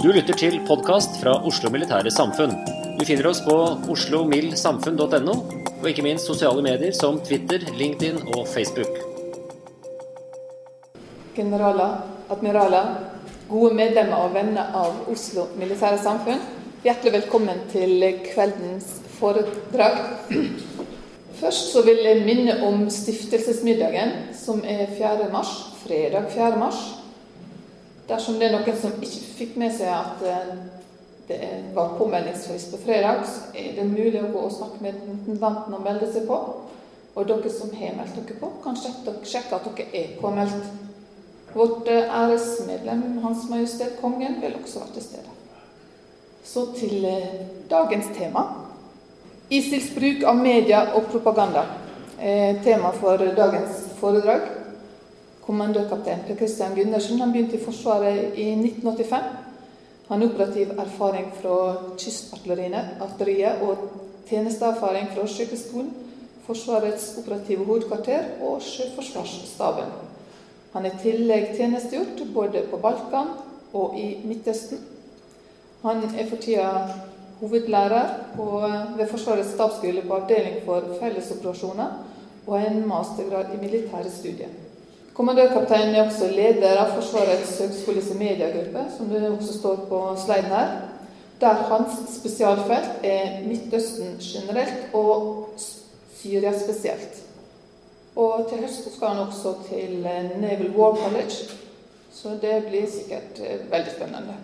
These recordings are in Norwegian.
Du lytter til podkast fra Oslo Militære Samfunn. Du finner oss på oslomildsamfunn.no, og ikke minst sosiale medier som Twitter, LinkedIn og Facebook. generaler, admiraler, gode medlemmer og venner av Oslo Militære Samfunn. Hjertelig velkommen til kveldens foredrag. Først så vil jeg minne om stiftelsesmiddagen, som er 4. mars, fredag 4. mars. Dersom det er noen som ikke fikk med seg at eh, det var påmeldingsfrist på fredag, så er det mulig å gå og snakke med intendanten og melde seg på. Og dere som har meldt dere på, kan sjekke at dere er påmeldt. Vårt eh, æresmedlem Hans Majestet Kongen vil også være til stede. Så til eh, dagens tema. ISILs bruk av media og propaganda tema for dagens foredrag. Kommandørkaptein Per Christian Gundersen han begynte i Forsvaret i 1985. Han har operativ erfaring fra kystartilleriet og tjenesteerfaring fra Sjøkrigsskolen, Forsvarets operative hovedkvarter og Sjøforsvarsstaben. Han er i tillegg tjenestegjort både på Balkan og i Midtøsten. Han er for tida hovedlærer ved Forsvarets stabsskole på avdeling for fellesoperasjoner og har en mastergrad i militære studier. Kommandørkapteinen er også leder av Forsvarets høgskoles mediegruppe, som det også står på sliden her, der hans spesialfelt er Midtøsten generelt og Syria spesielt. Og til høsten skal han også til Naval War College, så det blir sikkert eh, veldig spennende.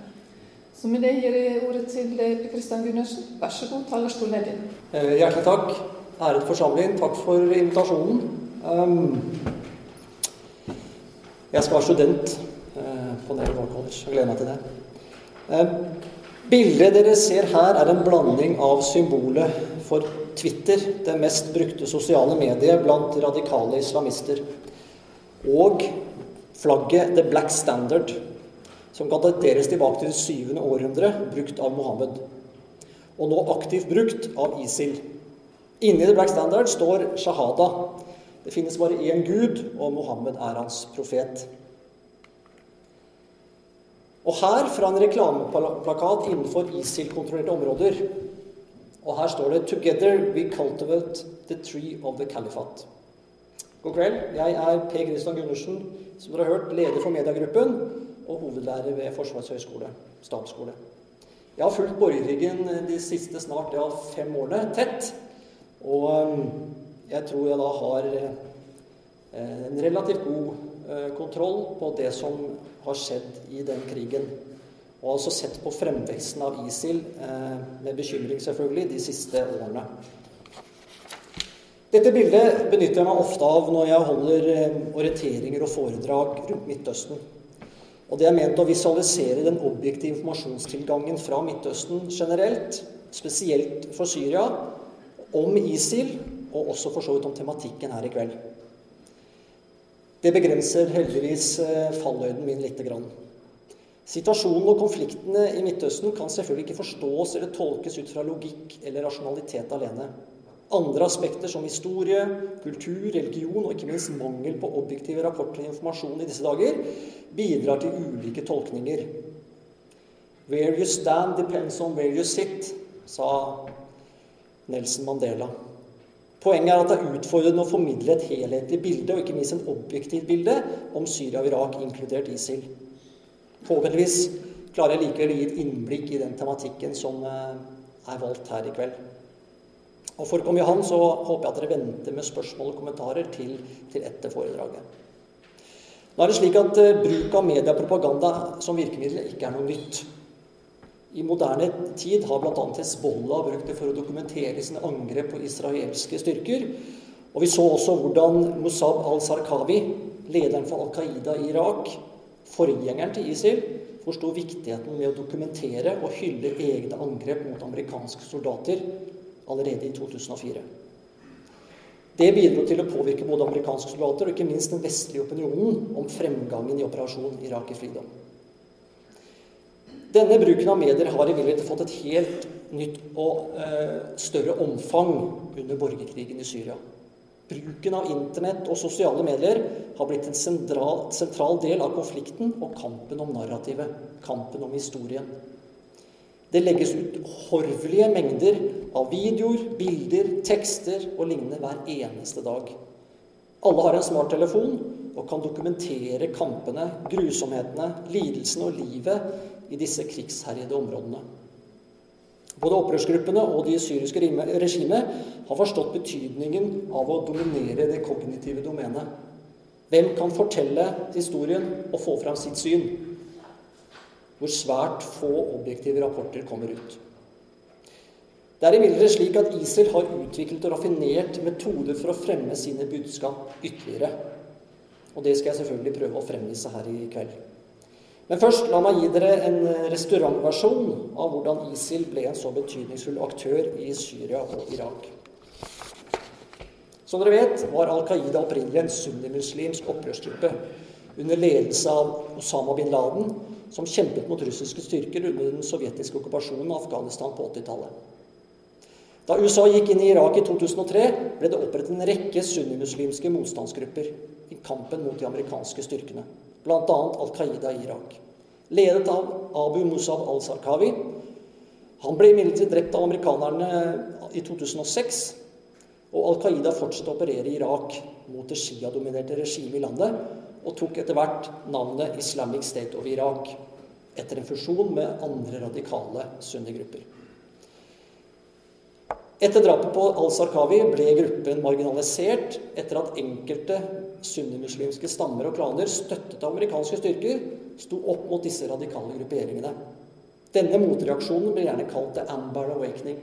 Så med det gir jeg ordet til eh, Per Kristian Gundersen. Vær så god, talerstolen er din. Eh, Hjertelig takk, æret forsamling. Takk for invitasjonen. Um, Jeg skal være student eh, på Naval War College. Jeg gleder meg til det. Eh, Bildet dere ser her, er en blanding av symbolet for Twitter, det mest brukte sosiale mediet blant radikale islamister, og flagget The Black Standard, som kan dateres tilbake til det syvende århundre, brukt av Mohammed. Og nå aktivt brukt av ISIL. Inni The Black Standard står shahada. Det finnes bare én gud, og Mohammed er hans profet. Og her fra en reklameplakat innenfor ISIL-kontrollerte områder. Og her står det 'Together we cultivate the tree of the caliphate'. God kveld. Jeg er Per Kristian Gundersen, som dere har hørt, leder for mediegruppen og hovedlærer ved Forsvarets høgskole, stabsskole. Jeg har fulgt borgerkrigen de siste snart ja, fem årene tett. Og um, jeg tror jeg da har eh, en relativt god eh, kontroll på det som har skjedd i den krigen. Og altså sett på fremveksten av ISIL eh, med bekymring, selvfølgelig, de siste årene. Dette bildet benytter jeg meg ofte av når jeg holder orienteringer og foredrag rundt Midtøsten. Og det er ment å visualisere den objektive informasjonstilgangen fra Midtøsten generelt, spesielt for Syria, om ISIL, og også for så vidt om tematikken her i kveld. Det begrenser heldigvis falløyden min lite grann. Situasjonen og konfliktene i Midtøsten kan selvfølgelig ikke forstås eller tolkes ut fra logikk eller rasjonalitet alene. Andre aspekter som historie, kultur, religion og ikke minst mangel på objektive rapporter og informasjon i disse dager bidrar til ulike tolkninger. Where you stand depends on where you sit, sa Nelson Mandela. Poenget er at det er utfordrende å formidle et helhetlig bilde, og ikke minst en objektivt bilde, om Syria og Irak, inkludert ISIL. Forhåpentligvis klarer jeg likevel å gi et innblikk i den tematikken som eh, er valgt her i kveld. Og For å komme i havn så håper jeg at dere venter med spørsmål og kommentarer til, til etter foredraget. Nå er det slik at uh, Bruk av mediepropaganda som virkemiddel ikke er noe nytt. I moderne tid har bl.a. Hezbollah brukt det for å dokumentere sine angrep på israelske styrker. Og vi så også hvordan Musab al-Sarkawi, lederen for Al Qaida i Irak, forgjengeren til ISIL, forsto viktigheten med å dokumentere og hylle egne angrep mot amerikanske soldater allerede i 2004. Det bidro til å påvirke både amerikanske soldater og ikke minst den vestlige opinionen om fremgangen i operasjon Irak i Freedom. Denne bruken av medier har imidlertid fått et helt nytt og eh, større omfang under borgerkrigen i Syria. Bruken av Internett og sosiale medier har blitt en sentral, sentral del av konflikten og kampen om narrativet, kampen om historien. Det legges ut horvelige mengder av videoer, bilder, tekster og lignende hver eneste dag. Alle har en smarttelefon og kan dokumentere kampene, grusomhetene, lidelsene og livet i disse krigsherjede områdene. Både opprørsgruppene og de syriske regimet har forstått betydningen av å dominere det kognitive domenet. Hvem kan fortelle historien og få fram sitt syn? hvor svært få objektive rapporter kommer ut. Det er imidlertid slik at ISIL har utviklet og raffinert metoder for å fremme sine budskap ytterligere. Og det skal jeg selvfølgelig prøve å fremvise her i kveld. Men først, la meg gi dere en restaurantversjon av hvordan ISIL ble en så betydningsfull aktør i Syria og Irak. Som dere vet, var Al Qaida opprinnelig en sunnimuslimsk opprørsgruppe under ledelse av Osama bin Laden som kjempet mot russiske styrker under den sovjetiske okkupasjonen av Afghanistan på 80-tallet. Da USA gikk inn i Irak i 2003, ble det opprettet en rekke sunnimuslimske motstandsgrupper i kampen mot de amerikanske styrkene, bl.a. Al Qaida i Irak. Ledet av Abu Musab al-Sarkawi. Han ble imidlertid drept av amerikanerne i 2006, og Al Qaida fortsatte å operere i Irak mot det Shia-dominerte regimet i landet, og tok etter hvert navnet Islamic State of Iraq, etter en fusjon med andre radikale sunnigrupper. Etter drapet på al-Sarkawi ble gruppen marginalisert etter at enkelte sunnimuslimske stammer og klaner støttet av amerikanske styrker sto opp mot disse radikale grupperingene. Denne motreaksjonen blir gjerne kalt The Ambar Awakening.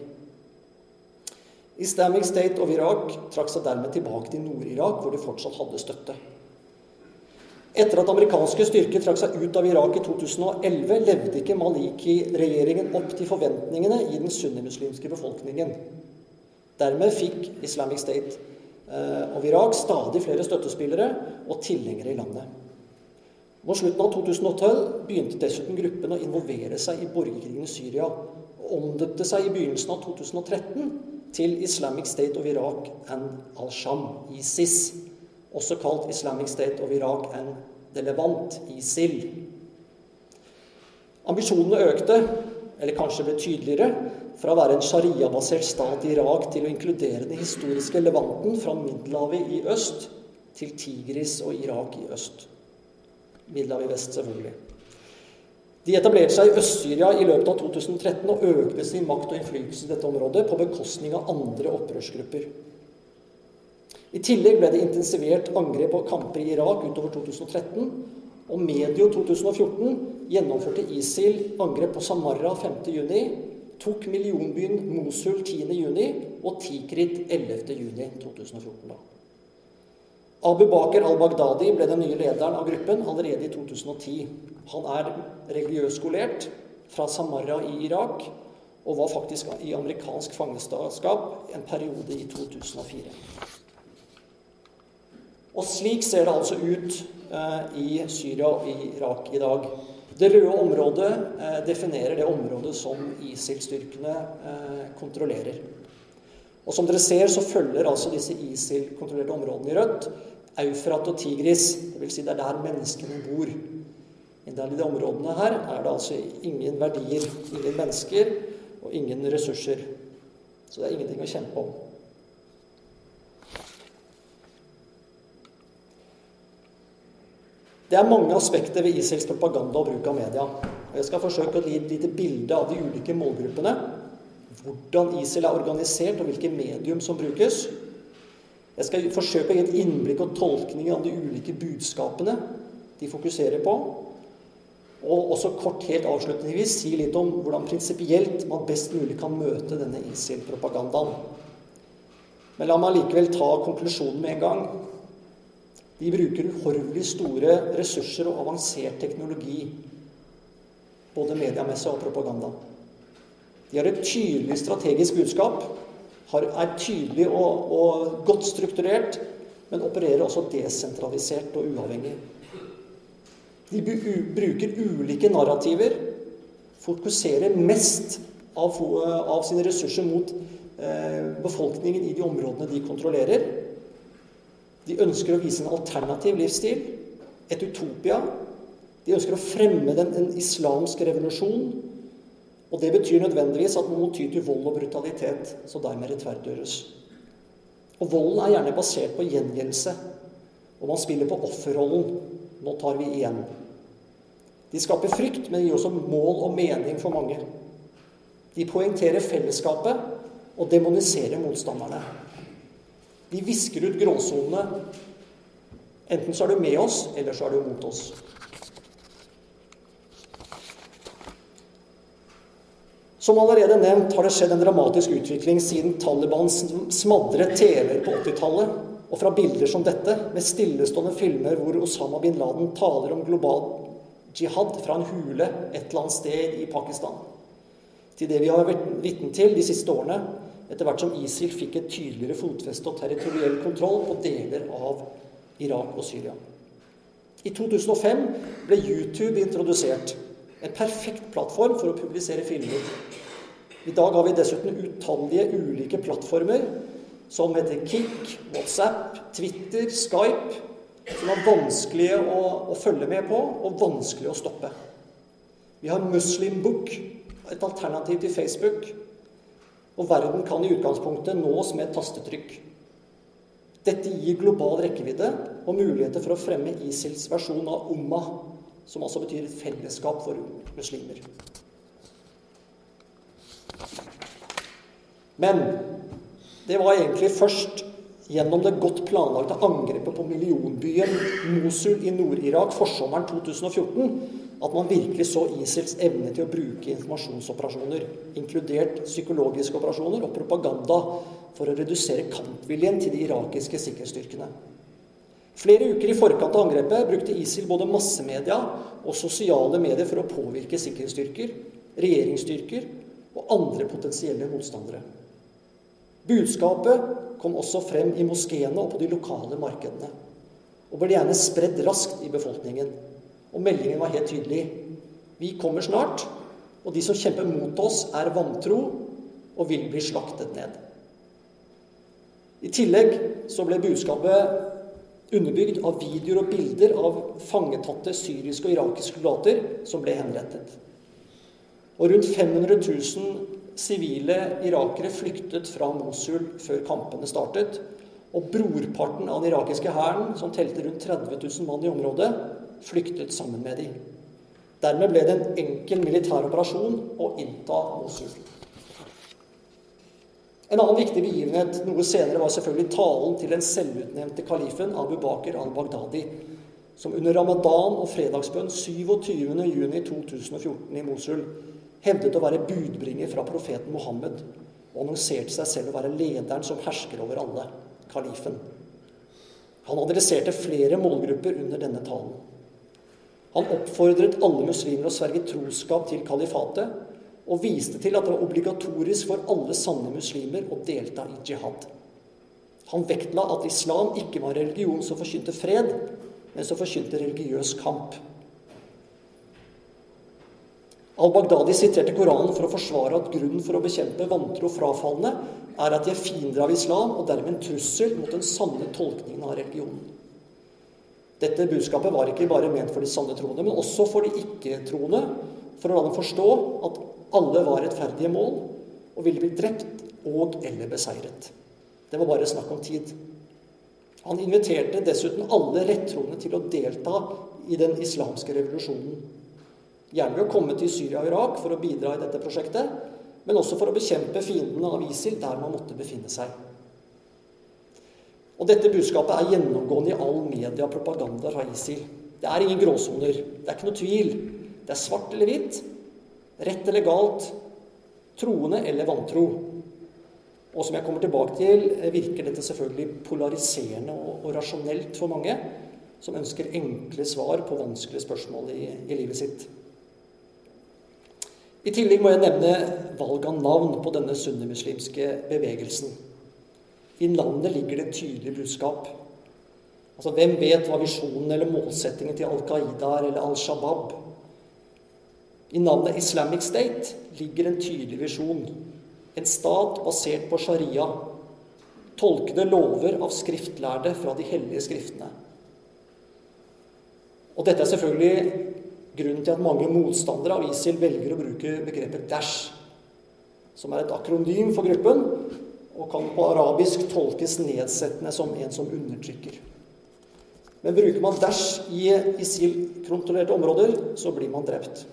Islamic State of Irak trakk seg dermed tilbake til Nord-Irak, hvor de fortsatt hadde støtte. Etter at amerikanske styrker trakk seg ut av Irak i 2011, levde ikke Maliki-regjeringen opp til forventningene i den sunnimuslimske befolkningen. Dermed fikk Islamic State eh, av Irak stadig flere støttespillere og tilhengere i landet. Mot slutten av 2012 begynte dessuten gruppen å involvere seg i borgerkrigen i Syria, og omdøpte seg i begynnelsen av 2013 til Islamic State of Iraq and al-Sham, ISIS også kalt Islamic State of Iraq and the Levant, ISIL. Ambisjonene økte, eller kanskje ble tydeligere, fra å være en sharia-basert stat i Irak til å inkludere den historiske Levanten fra Middelhavet i øst til Tigris og Irak i øst. Middelhavet i vest, selvfølgelig. De etablerte seg i Øst-Syria i løpet av 2013 og økte sin makt og innflytelse i dette området på bekostning av andre opprørsgrupper. I tillegg ble det intensivert angrep og kamper i Irak utover 2013. Og medio 2014 gjennomførte ISIL angrep på Samarra 5.6, tok millionbyen Mosul 10.6 og Tikrit 11.6.2014. Abu Bakr al-Baghdadi ble den nye lederen av gruppen allerede i 2010. Han er religiøst skolert fra Samarra i Irak og var faktisk i amerikansk fangenskap en periode i 2004. Og slik ser det altså ut eh, i Syria og i Irak i dag. Det røde området eh, definerer det området som ISIL-styrkene eh, kontrollerer. Og som dere ser, så følger altså disse ISIL-kontrollerte områdene i rødt Eufrat og Tigris. Dvs. Si det er der menneskene bor. I de områdene her er det altså ingen verdier, ingen mennesker og ingen ressurser. Så det er ingenting å kjempe om. Det er mange aspekter ved ISILs propaganda og bruk av media. Jeg skal forsøke å gi et lite bilde av de ulike målgruppene. Hvordan ISIL er organisert, og hvilke medium som brukes. Jeg skal forsøke å gi et innblikk og tolkning av de ulike budskapene de fokuserer på. Og også kort helt avslutningsvis si litt om hvordan prinsipielt man best mulig kan møte denne ISIL-propagandaen. Men la meg likevel ta konklusjonen med en gang. De bruker uhorvelig store ressurser og avansert teknologi, både mediemessig og propaganda. De har et tydelig strategisk budskap, er tydelig og, og godt strukturert, men opererer også desentralisert og uavhengig. De bruker ulike narrativer, fokuserer mest av, av sine ressurser mot eh, befolkningen i de områdene de kontrollerer. De ønsker å vise en alternativ livsstil, et utopia. De ønsker å fremme den, en islamsk revolusjon. Og det betyr nødvendigvis at man må ty til vold og brutalitet, så dermed rettferdiggjøres. Og volden er gjerne basert på gjengjeldelse. Og man spiller på offerrollen. Nå tar vi igjen. De skaper frykt, men gir også mål og mening for mange. De poengterer fellesskapet og demoniserer motstanderne. De visker ut gråsonene. Enten så er du med oss, eller så er du mot oss. Som allerede nevnt har det skjedd en dramatisk utvikling siden Taliban smadret TV-er på 80-tallet, og fra bilder som dette, med stillestående filmer hvor Osama bin Laden taler om global jihad fra en hule et eller annet sted i Pakistan, til det vi har vært vitne til de siste årene, etter hvert som ISIL fikk et tydeligere fotfeste og territoriell kontroll på deler av Irak og Syria. I 2005 ble YouTube introdusert. En perfekt plattform for å publisere filmer. I dag har vi dessuten utallige ulike plattformer som heter Kik, WhatsApp, Twitter, Skype, som er vanskelige å, å følge med på og vanskelig å stoppe. Vi har Muslim Book, et alternativ til Facebook, og verden kan i utgangspunktet nås med et tastetrykk. Dette gir global rekkevidde og muligheter for å fremme ISILs versjon av Ummah, som altså betyr et fellesskap for muslimer. Men det var egentlig først gjennom det godt planlagte angrepet på millionbyen Mosul i Nord-Irak forsommeren 2014 at man virkelig så ISILs evne til å bruke informasjonsoperasjoner, inkludert psykologiske operasjoner og propaganda, for å redusere kampviljen til de irakiske sikkerhetsstyrkene. Flere uker i forkant av angrepet brukte ISIL både massemedia og sosiale medier for å påvirke sikkerhetsstyrker, regjeringsstyrker og andre potensielle motstandere. Budskapet kom også frem i moskeene og på de lokale markedene, og ble gjerne spredd raskt i befolkningen. Og meldingen var helt tydelig. Vi kommer snart, og de som kjemper mot oss, er vantro og vil bli slaktet ned. I tillegg så ble budskapet underbygd av videoer og bilder av fangetatte syriske og irakiske soldater som ble henrettet. Og rundt 500 000 sivile irakere flyktet fra Mosul før kampene startet. Og brorparten av den irakiske hæren, som telte rundt 30 000 mann i området, flyktet sammen med dem. Dermed ble det en enkel militær operasjon å innta Mosul. En annen viktig begivenhet noe senere var selvfølgelig talen til den selvutnevnte kalifen Abu Bakr al-Baghdadi, som under ramadan og fredagsbønn 27.6.2014 i Mosul hevdet å være budbringer fra profeten Mohammed og annonserte seg selv å være lederen som hersker over alle, kalifen. Han adresserte flere målgrupper under denne talen. Han oppfordret alle muslimer å sverge troskap til kalifatet, og viste til at det var obligatorisk for alle sanne muslimer å delta i jihad. Han vektla at islam ikke var religion som forkynte fred, men som forkynte religiøs kamp. Al-Baghdadi siterte Koranen for å forsvare at grunnen for å bekjempe vantro frafalne er at de er fiender av islam og dermed en trussel mot den sanne tolkningen av religionen. Dette budskapet var ikke bare ment for de sanne troende, men også for de ikke-troende, for å la dem forstå at alle var rettferdige mål og ville bli drept og eller beseiret. Det var bare snakk om tid. Han inviterte dessuten alle rettroende til å delta i den islamske revolusjonen. Gjerne ved å komme til Syria og Irak for å bidra i dette prosjektet, men også for å bekjempe fiendene av ISIL der man måtte befinne seg. Og Dette budskapet er gjennomgående i all media-propaganda fra ISIL. Det er ingen gråsoner. Det er ikke noe tvil. Det er svart eller hvitt, rett eller galt, troende eller vantro. Og som jeg kommer tilbake til, virker dette selvfølgelig polariserende og, og rasjonelt for mange som ønsker enkle svar på vanskelige spørsmål i, i livet sitt. I tillegg må jeg nevne valg av navn på denne sunnimuslimske bevegelsen. I navnet ligger det et tydelig budskap. Altså, Hvem vet hva visjonen eller målsettingen til Al Qaida er, eller Al Shabaab? I navnet Islamic State ligger en tydelig visjon. En stat basert på sharia. Tolkede lover av skriftlærde fra de hellige skriftene. Og dette er selvfølgelig grunnen til at mange motstandere av ISIL velger å bruke begrepet Dash, som er et akronym for gruppen, og kan på arabisk tolkes nedsettende som en som undertrykker. Men bruker man Dash i ISIL-kontrollerte områder, så blir man drept.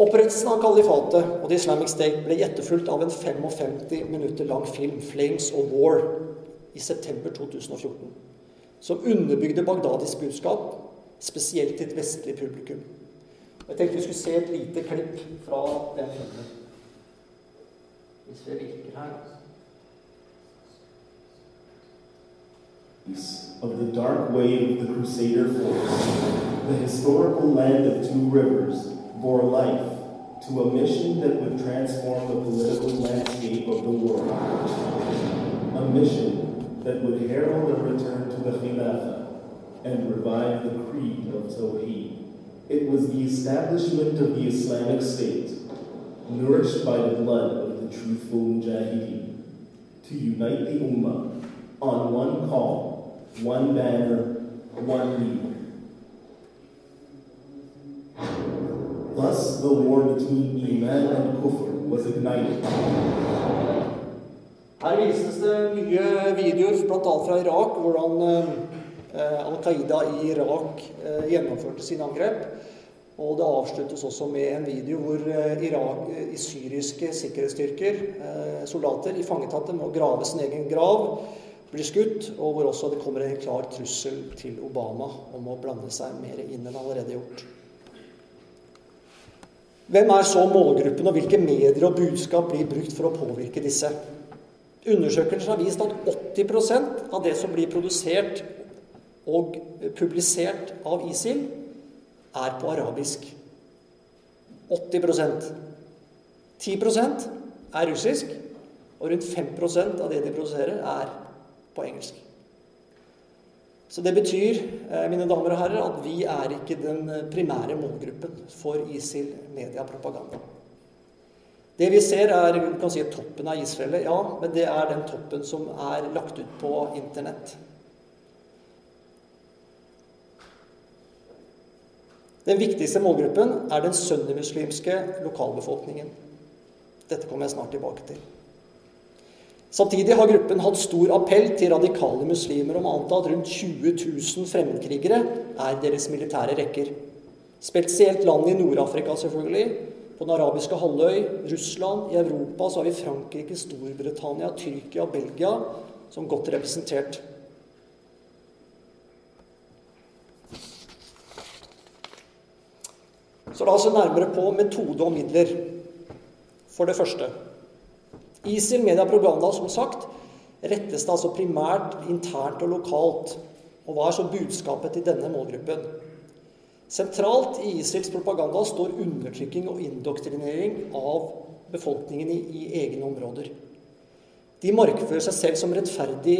Opprettelsen av kalifatet og The Islamic State ble etterfulgt av en 55 minutter lang film, 'Flames of War', i september 2014, som underbygde budskap, spesielt til et vestlig publikum. Jeg tenkte vi skulle se et lite klipp fra den filmen. Hvis det virker her. Of the dark wave of the Crusader force, the historical land of two rivers bore life to a mission that would transform the political landscape of the world. A mission that would herald a return to the Khilafah and revive the creed of Tawheed. It was the establishment of the Islamic State, nourished by the blood of the truthful Mujahideen, to unite the Ummah on one call, one banner, one leader. Thus, the war between Iman and Kufr was ignited. Her vises det mye videoer, bl.a. fra Irak, hvordan eh, Al Qaida i Irak eh, gjennomførte sine angrep. Og det avsluttes også med en video hvor eh, Irak, i syriske sikkerhetsstyrker, soldater, i fangetatte med å grave sin egen grav, blir skutt, og hvor også det kommer en klar trussel til Obama om å blande seg mer inn enn allerede gjort. Hvem er så målgruppen, og hvilke medier og budskap blir brukt for å påvirke disse? Undersøkelser har vist at 80% av det som blir produsert og publisert av ISIL, er på arabisk. 80% 10% er russisk, og rundt 5% av det de produserer, er på engelsk. Så det betyr, mine damer og herrer, at vi er ikke den primære målgruppen for ISIL mediepropaganda. Det vi ser, er vi kan si, toppen av isfjellet, ja, men det er den toppen som er lagt ut på Internett. Den viktigste målgruppen er den sunnimuslimske lokalbefolkningen. Dette kommer jeg snart tilbake til. Samtidig har gruppen hatt stor appell til radikale muslimer om anta at rundt 20 000 fremmedkrigere er deres militære rekker. Spesielt land i Nord-Afrika, selvfølgelig. På den arabiske halvøy, Russland, i Europa så har vi Frankrike, Storbritannia, Tyrkia og Belgia som godt representert. Så la oss se nærmere på metode og midler. For det første ISIL media propaganda, som sagt, rettes det altså primært internt og lokalt. Og hva er så budskapet til denne målgruppen? Sentralt i ISILs propaganda står undertrykking og indoktrinering av befolkningen i, i egne områder. De markefører seg selv som rettferdig,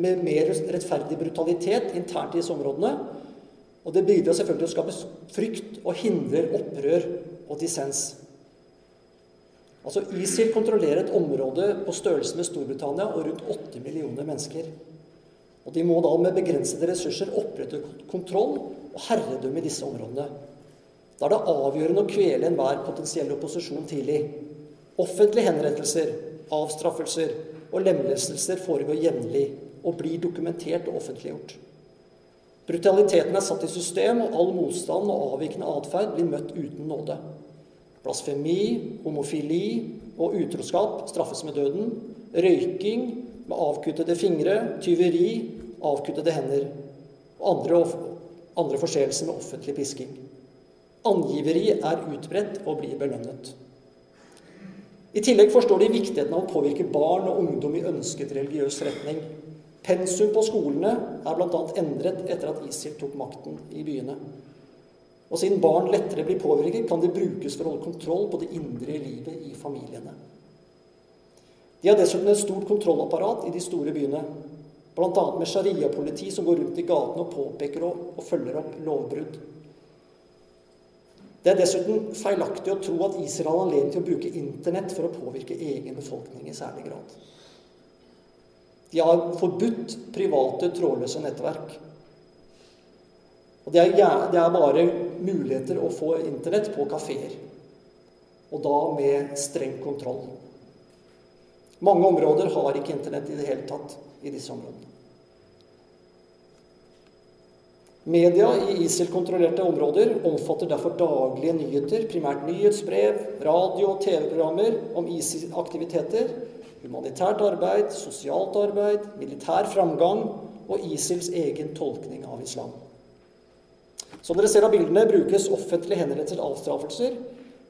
med mer rettferdig brutalitet internt i disse områdene. Og det bidrar selvfølgelig til å skape frykt og hindrer opprør og dissens. Altså ISIL kontrollerer et område på størrelse med Storbritannia og rundt 8 millioner mennesker. Og de må da med begrensede ressurser opprette kontroll herredømme i disse områdene. Da er det avgjørende å kvele enhver potensiell opposisjon tidlig. Offentlige henrettelser, avstraffelser og lemlestelser foregår jevnlig og blir dokumentert og offentliggjort. Brutaliteten er satt i system, og all motstand og avvikende atferd blir møtt uten nåde. Blasfemi, homofili og utroskap straffes med døden. Røyking med avkuttede fingre, tyveri, avkuttede hender. Og andre, andre forseelser med offentlig pisking. Angiveri er utbredt og blir belønnet. I tillegg forstår de viktigheten av å påvirke barn og ungdom i ønsket religiøs retning. Pensum på skolene er bl.a. endret etter at ISIL tok makten i byene. Og siden barn lettere blir påvirket, kan det brukes for å holde kontroll på det indre livet i familiene. De har dessuten et stort kontrollapparat i de store byene, bl.a. med sharia-politi som går rundt i gatene og påpeker og, og følger opp lovbrudd. Det er dessuten feilaktig å tro at Israel har anledning til å bruke Internett for å påvirke egen befolkning i særlig grad. De har forbudt private, trådløse nettverk. Og det er, det er bare muligheter å få Internett på kafeer. Og da med streng kontroll. Mange områder har ikke Internett i det hele tatt i disse områdene. Media i ISIL-kontrollerte områder omfatter derfor daglige nyheter, primært nyhetsbrev, radio- og TV-programmer om ISIL-aktiviteter, humanitært arbeid, sosialt arbeid, militær framgang og ISILs egen tolkning av islam. Som dere ser av bildene, brukes offentlig henrettelser avstraffelser.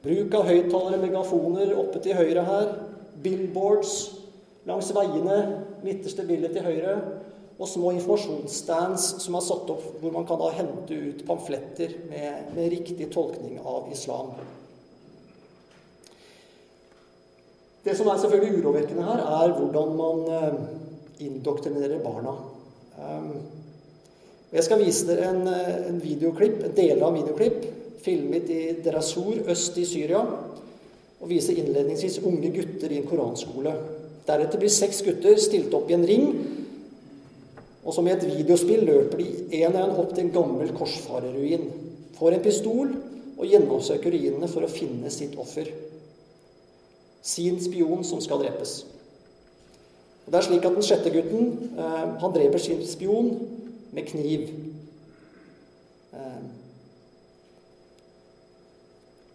Bruk av høyttalere, megafoner oppe til høyre her. Billboards langs veiene, midterste bildet til høyre. Og små informasjonsstands som er satt opp hvor man kan da hente ut pamfletter med, med riktig tolkning av islam. Det som er selvfølgelig urovekkende her, er hvordan man eh, indoktrinerer barna. Um, jeg skal vise dere en, eh, en videoklipp, en deler av en videoklipp filmet i Derasur øst i Syria. Og vise innledningsvis unge gutter i en koranskole. Deretter blir seks gutter stilt opp i en ring. Og som i et videospill løper de én og én opp til en gammel korsfarerruin. Får en pistol og gjennomsøker ruinene for å finne sitt offer. Sin spion som skal drepes. Og det er slik at Den sjette gutten eh, han dreper sin spion med kniv. Eh,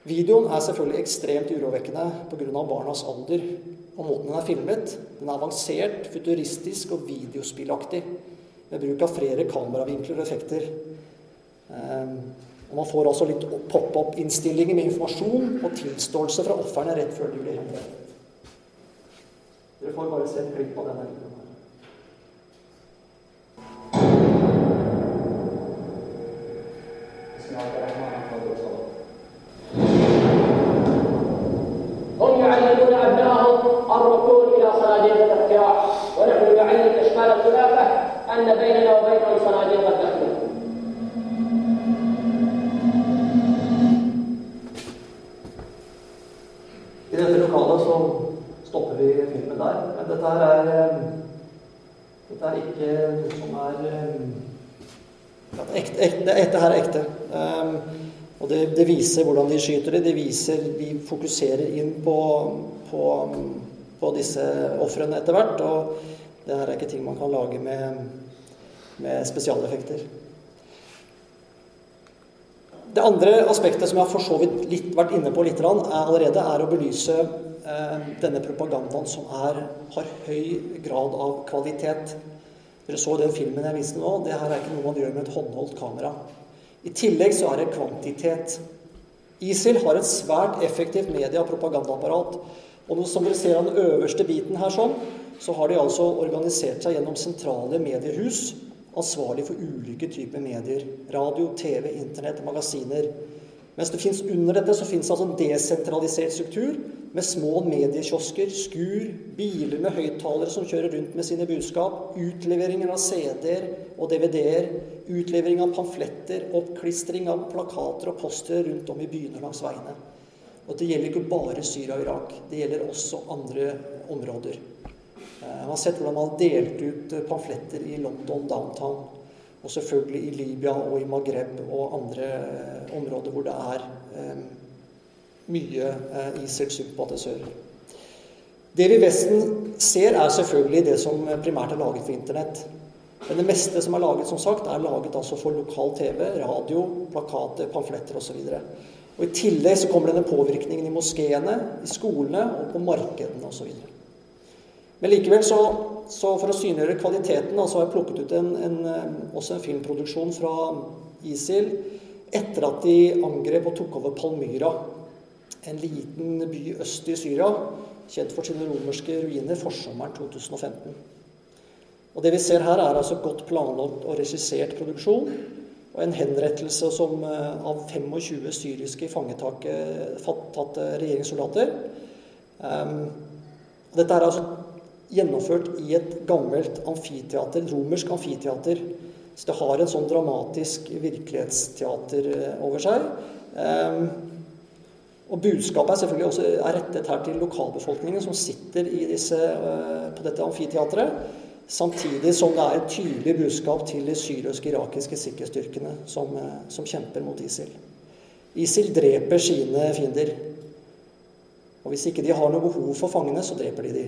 videoen er selvfølgelig ekstremt urovekkende pga. barnas alder og måten den er filmet. Den er avansert, futuristisk og videospillaktig med bruk av flere kameravinkler og effekter. Eh, og Man får altså litt pop-up-innstillinger med informasjon og tilståelse fra ofrene rett før de blir henrettet. Dere får bare se et klipp av denne videoen. هم يعلمون ابنائهم الركون الى صناديق الاقتراع ونحن نعلم اشكال الخلافه ان بيننا وبينهم صناديق التخليق I dette lokalet så stopper vi filmen der. Men dette her er eh, Dette er ikke noe som er eh, ja, ekte, ekte, Dette her er ekte. Um, og det, det, viser hvordan de skyter det. De viser De fokuserer inn på, på, på disse ofrene etter hvert. Og det her er ikke ting man kan lage med, med spesialeffekter. Det andre aspektet som jeg har for så vidt litt, vært inne på litt, er allerede, er å belyse eh, denne propagandaen som er, har høy grad av kvalitet. Dere så den filmen jeg viste nå. Det her er ikke noe man gjør med et håndholdt kamera. I tillegg så er det kvantitet. ISIL har et svært effektivt media- og propagandaapparat. Og som dere ser av den øverste biten her sånn, så har de altså organisert seg gjennom sentrale mediehus ansvarlig for ulike typer medier. Radio, TV, Internett, magasiner. Mens det finnes under dette så finnes altså en desentralisert struktur med små mediekiosker, skur, biler med høyttalere som kjører rundt med sine budskap, utleveringer av CD-er og DVD-er, utlevering av pamfletter, oppklistring av plakater og postere rundt om i byene langs veiene. Og det gjelder ikke bare Syria og Irak, det gjelder også andre områder. Eh, man har sett hvordan man har delt ut pamfletter i London downtown. Og selvfølgelig i Libya og i Maghreb og andre eh, områder hvor det er eh, mye eh, ISIL-sympatisører. Det vi i Vesten ser, er selvfølgelig det som primært er laget for Internett. Men det meste som er laget, som sagt, er laget altså for lokal TV, radio, plakater, pamfletter osv. Og I tillegg så kommer denne påvirkningen i moskeene, i skolene og på markedene osv. Men likevel, så, så for å synliggjøre kvaliteten, så har jeg plukket ut en, en, også en filmproduksjon fra ISIL etter at de angrep og tok over Palmyra, en liten by øst i Syria, kjent for sine romerske ruiner, forsommeren 2015. Og Det vi ser her, er altså godt planlagt og regissert produksjon. Og en henrettelse som, av 25 syriske fangetatte regjeringssoldater. Um, dette er altså gjennomført i et gammelt amfiteater, romersk amfiteater. Så det har en sånn dramatisk virkelighetsteater over seg. Um, og budskapet er selvfølgelig også er rettet her til lokalbefolkningen som sitter disse, uh, på dette amfiteatret. Samtidig som det er et tydelig budskap til de syrisk-irakiske sikkerhetsstyrkene som, uh, som kjemper mot ISIL. ISIL dreper sine fiender. Og hvis ikke de har noe behov for fangene, så dreper de de.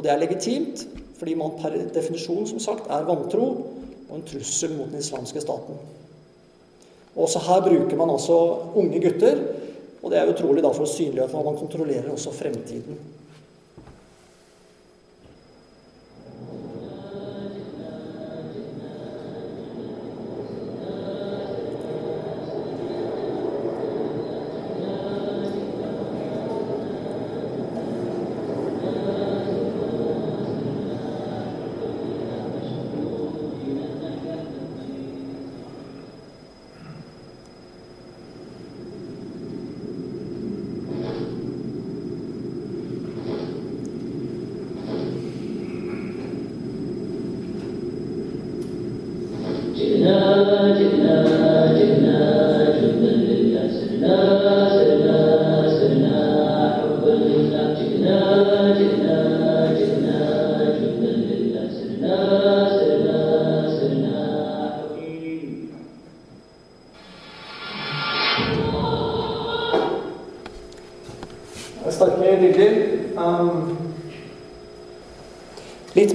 Og det er legitimt, fordi man per definisjon som sagt er vantro og en trussel mot den islamske staten. Også her bruker man altså unge gutter, og det er utrolig da for å synliggjøre at man kontrollerer også fremtiden.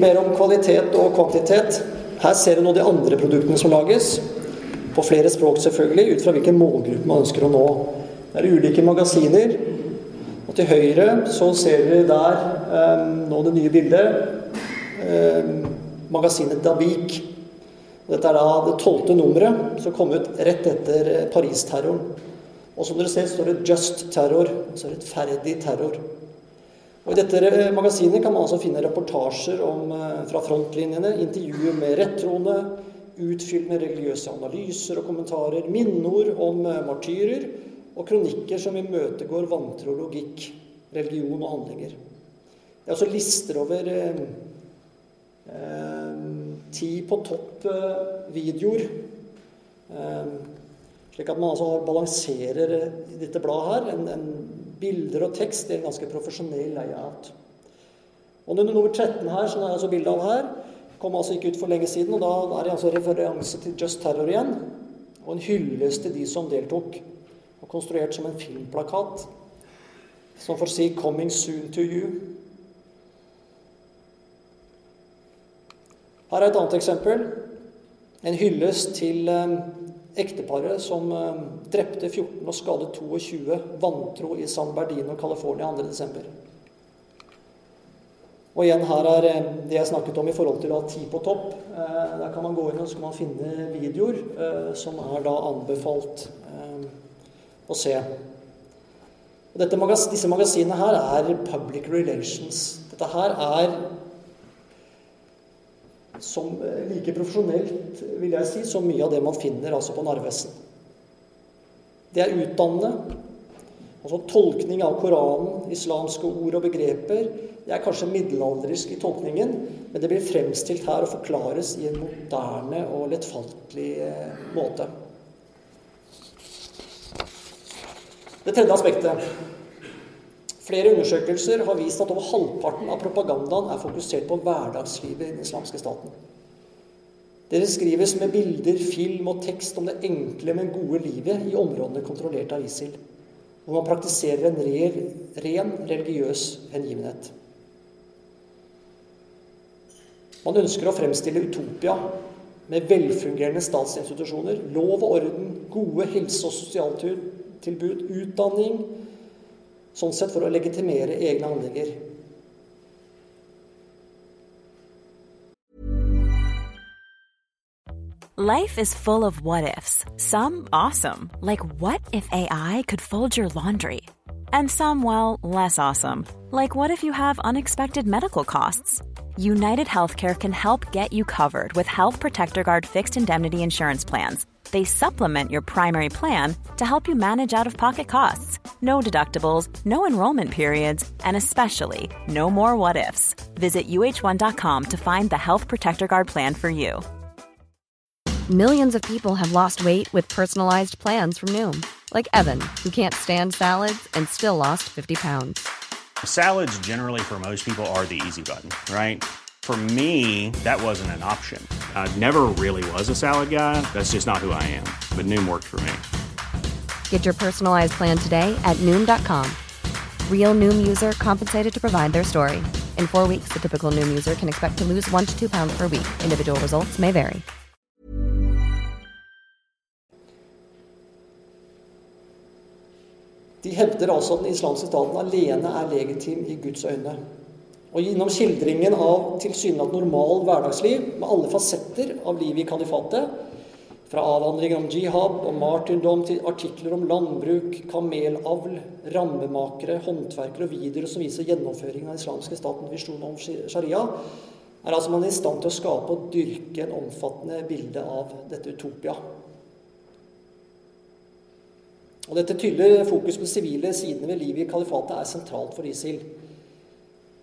Mer om kvalitet og kvantitet. Her ser du nå de andre produktene som lages. På flere språk, selvfølgelig, ut fra hvilken målgruppe man ønsker å nå. Det er ulike magasiner. Og til høyre så ser dere der eh, nå det nye bildet. Eh, magasinet Davik. Dette er da det tolvte nummeret som kom ut rett etter Paris-terroren. Og som dere ser, står det 'Just Terror', altså rettferdig terror. Og I dette magasinet kan man altså finne reportasjer om, fra frontlinjene, intervjuer med rettroende, med religiøse analyser og kommentarer, minneord om martyrer og kronikker som imøtegår vantro logikk, religion og handlinger. Det er altså lister over eh, ti på topp-videoer. Eh, slik at man altså balanserer i dette bladet her en, en bilder og tekst i en ganske profesjonell layout. Og Under nummer 13 her, som er altså bildet av her, kom altså ikke ut for lenge siden. Og da er det altså referanse til Just Terror igjen. Og en hyllest til de som deltok. Og konstruert som en filmplakat. Som får si 'Coming soon to you'. Her er et annet eksempel. En hyllest til ekteparet som drepte 14 og skadet 22 vantro i San Berdino, California 2.12. Og igjen her er det jeg snakket om i forhold til å ha ti på topp. Der kan man gå inn og så kan man finne videoer som er da anbefalt å se. Og dette, disse magasinene her er public relations. Dette her er som like profesjonelt, vil jeg si, som mye av det man finner altså på Narvesen. Det er utdannende. Altså Tolkning av Koranen, islamske ord og begreper, det er kanskje middelaldersk i tolkningen, men det blir fremstilt her og forklares i en moderne og lettfattelig eh, måte. Det tredje aspektet. Flere undersøkelser har vist at over halvparten av propagandaen er fokusert på hverdagslivet i den islamske staten. Det beskrives med bilder, film og tekst om det enkle, men gode livet i områdene kontrollert av ISIL, hvor man praktiserer en ren, ren religiøs hengivenhet. Man ønsker å fremstille Utopia med velfungerende statsinstitusjoner, lov og orden, gode helse- og sosialtilbud, utdanning, sånn sett for å legitimere egne anlegger. Life is full of what ifs. Some awesome, like what if AI could fold your laundry? And some, well, less awesome, like what if you have unexpected medical costs? United Healthcare can help get you covered with Health Protector Guard fixed indemnity insurance plans. They supplement your primary plan to help you manage out of pocket costs. No deductibles, no enrollment periods, and especially no more what ifs. Visit uh1.com to find the Health Protector Guard plan for you. Millions of people have lost weight with personalized plans from Noom, like Evan, who can't stand salads and still lost 50 pounds. Salads, generally, for most people, are the easy button, right? For me, that wasn't an option. I never really was a salad guy. That's just not who I am. But Noom worked for me. Get your personalized plan today at Noom.com. Real Noom user compensated to provide their story. In four weeks, the typical Noom user can expect to lose one to two pounds per week. Individual results may vary. De hevder altså at den islamske staten alene er legitim i Guds øyne. Og gjennom skildringen av tilsynelatende normal hverdagsliv, med alle fasetter av livet i kalifatet, fra avhandlinger om jihad og martyrdom til artikler om landbruk, kamelavl, rammemakere, håndverkere og videoer som viser gjennomføringen av islamske statens visjon om sharia, er altså man i stand til å skape og dyrke en omfattende bilde av dette utopia. Og Dette tydelige fokus på sivile sidene ved livet i kalifatet er sentralt for ISIL.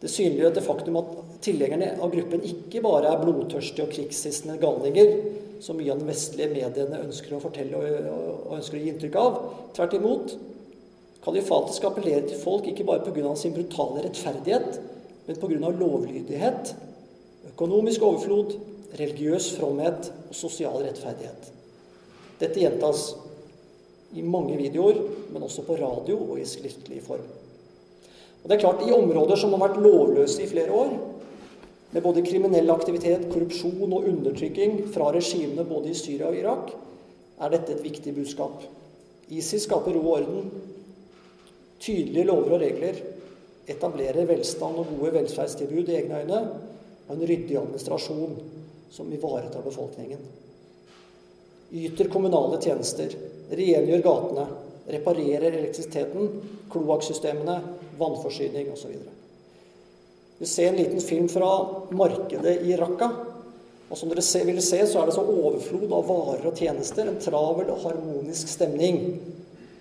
Det synliggjør det faktum at tilhengerne av gruppen ikke bare er blodtørstige og krigshissende galninger, som mye av den vestlige mediene ønsker å fortelle og ønsker å gi inntrykk av. Tvert imot. Kalifatet skal appellere til folk ikke bare pga. sin brutale rettferdighet, men pga. lovlydighet, økonomisk overflod, religiøs fromhet og sosial rettferdighet. Dette gjentas i mange videoer, men også på radio og i skriftlig form. Og det er klart, I områder som har vært lovløse i flere år, med både kriminell aktivitet, korrupsjon og undertrykking fra regimene både i Syria og Irak, er dette et viktig budskap. ISIS skaper ro og orden, tydelige lover og regler, etablerer velstand og gode velferdstilbud i egne øyne, og en ryddig administrasjon som ivaretar befolkningen. Yter kommunale tjenester, rengjør gatene, reparerer elektrisiteten, kloakksystemene, vannforsyning osv. Vi ser en liten film fra markedet i Raqqa. Og som dere vil se, så er det så overflod av varer og tjenester. En travel og harmonisk stemning.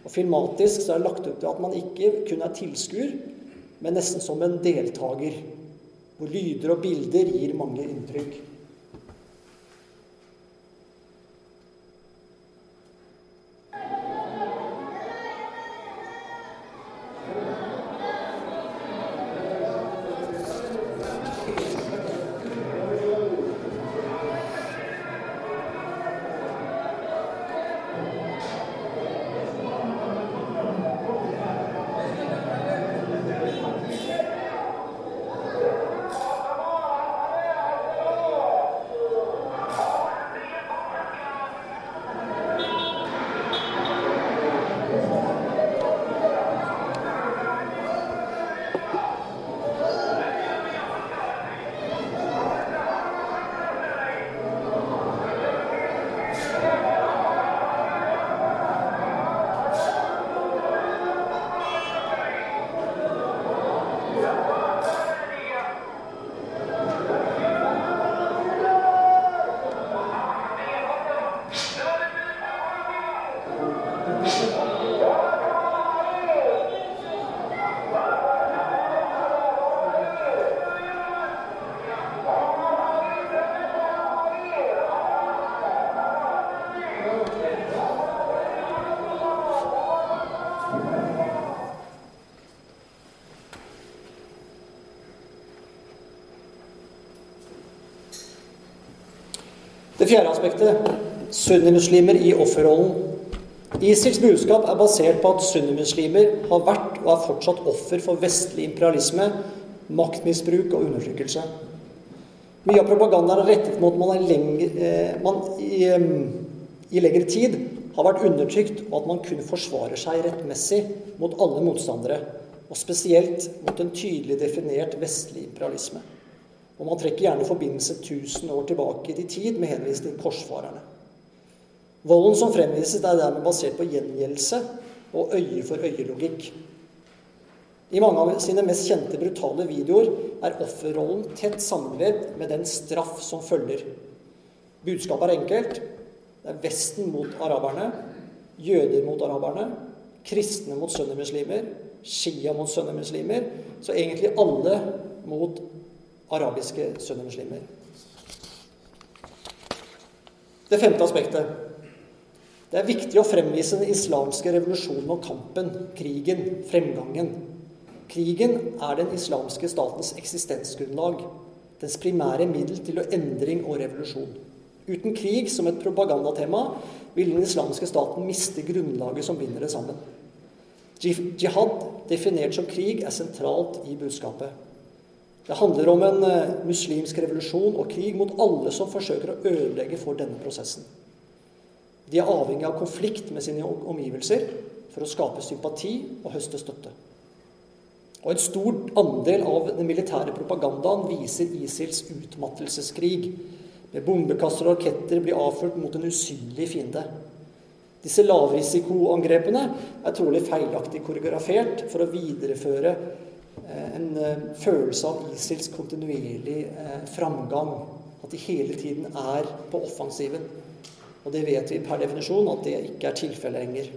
Og Filmatisk så er det lagt opp til at man ikke kun er tilskuer, men nesten som en deltaker. Hvor lyder og bilder gir mange inntrykk. Fjerde aspektet sunnimuslimer i offerrollen. ISILs budskap er basert på at sunnimuslimer har vært og er fortsatt offer for vestlig imperialisme, maktmisbruk og undertrykkelse. Mye av propagandaen er rettet mot man, er lenger, eh, man i, i lengre tid har vært undertrykt, og at man kun forsvarer seg rettmessig mot alle motstandere, og spesielt mot en tydelig definert vestlig imperialisme. Og man trekker gjerne forbindelse 1000 år tilbake i tid med henvisning til korsfarerne. Volden som fremvises, er dermed basert på gjengjeldelse og øye-for-øye-logikk. I mange av sine mest kjente brutale videoer er offerrollen tett sammenvevd med den straff som følger. Budskapet er enkelt. Det er Vesten mot araberne, jøder mot araberne, kristne mot sunnimuslimer, shia mot sunnimuslimer. Så egentlig alle mot arabiske sunnimuslimer. Det femte aspektet. Det er viktig å fremvise den islamske revolusjonen og kampen, krigen, fremgangen. Krigen er den islamske statens eksistensgrunnlag, dens primære middel til endring og revolusjon. Uten krig som et propagandatema vil den islamske staten miste grunnlaget som binder det sammen. Jihad, definert som krig, er sentralt i budskapet. Det handler om en eh, muslimsk revolusjon og krig mot alle som forsøker å ødelegge for denne prosessen. De er avhengig av konflikt med sine omgivelser for å skape sympati og høste støtte. Og En stor andel av den militære propagandaen viser ISILs utmattelseskrig, med bombekastere og raketter blir avført mot en usynlig fiende. Disse lavrisikoangrepene er trolig feilaktig koreografert for å videreføre en eh, følelse av ISILs kontinuerlig eh, framgang. At de hele tiden er på offensiven. Og det vet vi per definisjon at det ikke er tilfellet lenger.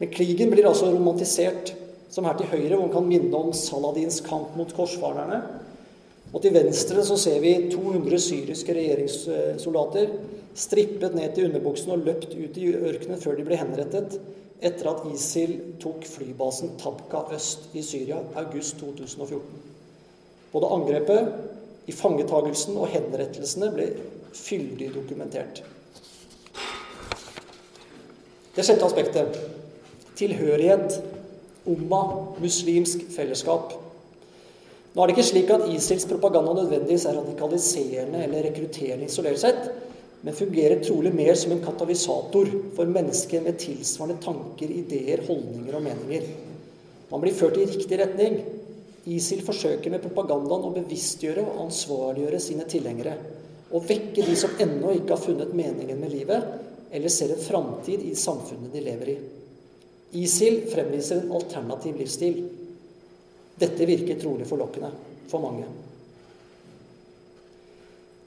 Men krigen blir altså romantisert, som her til høyre, hvor man kan minne om Saladins kamp mot korsfarerne og til venstre så ser vi 200 syriske regjeringssoldater strippet ned til underbuksene og løpt ut i ørkenen før de ble henrettet etter at ISIL tok flybasen Tabka øst i Syria august 2014. Både angrepet, ifangetagelsen og henrettelsene ble fyldig dokumentert. Det sjette aspektet tilhørighet, umma, muslimsk fellesskap. Nå er det ikke slik at ISILs propaganda nødvendigvis er radikaliserende eller rekrutterende isolert sett, men fungerer trolig mer som en katalysator for mennesker med tilsvarende tanker, ideer, holdninger og meninger. Man blir ført i riktig retning. ISIL forsøker med propagandaen å bevisstgjøre og ansvarliggjøre sine tilhengere. Og vekke de som ennå ikke har funnet meningen med livet, eller ser en framtid i samfunnet de lever i. ISIL fremviser en alternativ livsstil. Dette virker trolig forlokkende for mange.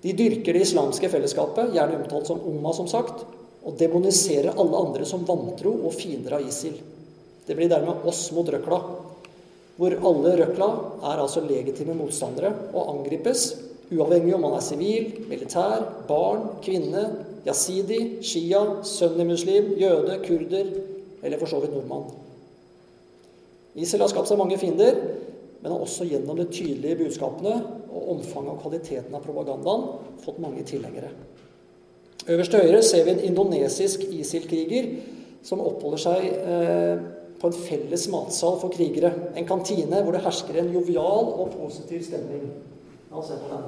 De dyrker det islamske fellesskapet, gjerne omtalt som umma, som sagt, og demoniserer alle andre som vantro og fiender av ISIL. Det blir dermed oss mot røkla, hvor alle røkla er altså legitime motstandere og angripes, uavhengig om man er sivil, militær, barn, kvinne, jasidi, shia, sunnimuslim, jøde, kurder eller for så vidt nordmann. ISIL har skapt seg mange fiender, men har også gjennom de tydelige budskapene og omfanget og kvaliteten av propagandaen fått mange tilhengere. Øverst til høyre ser vi en indonesisk ISIL-kriger som oppholder seg eh, på en felles matsal for krigere. En kantine hvor det hersker en jovial og positiv stemning. La oss se på den.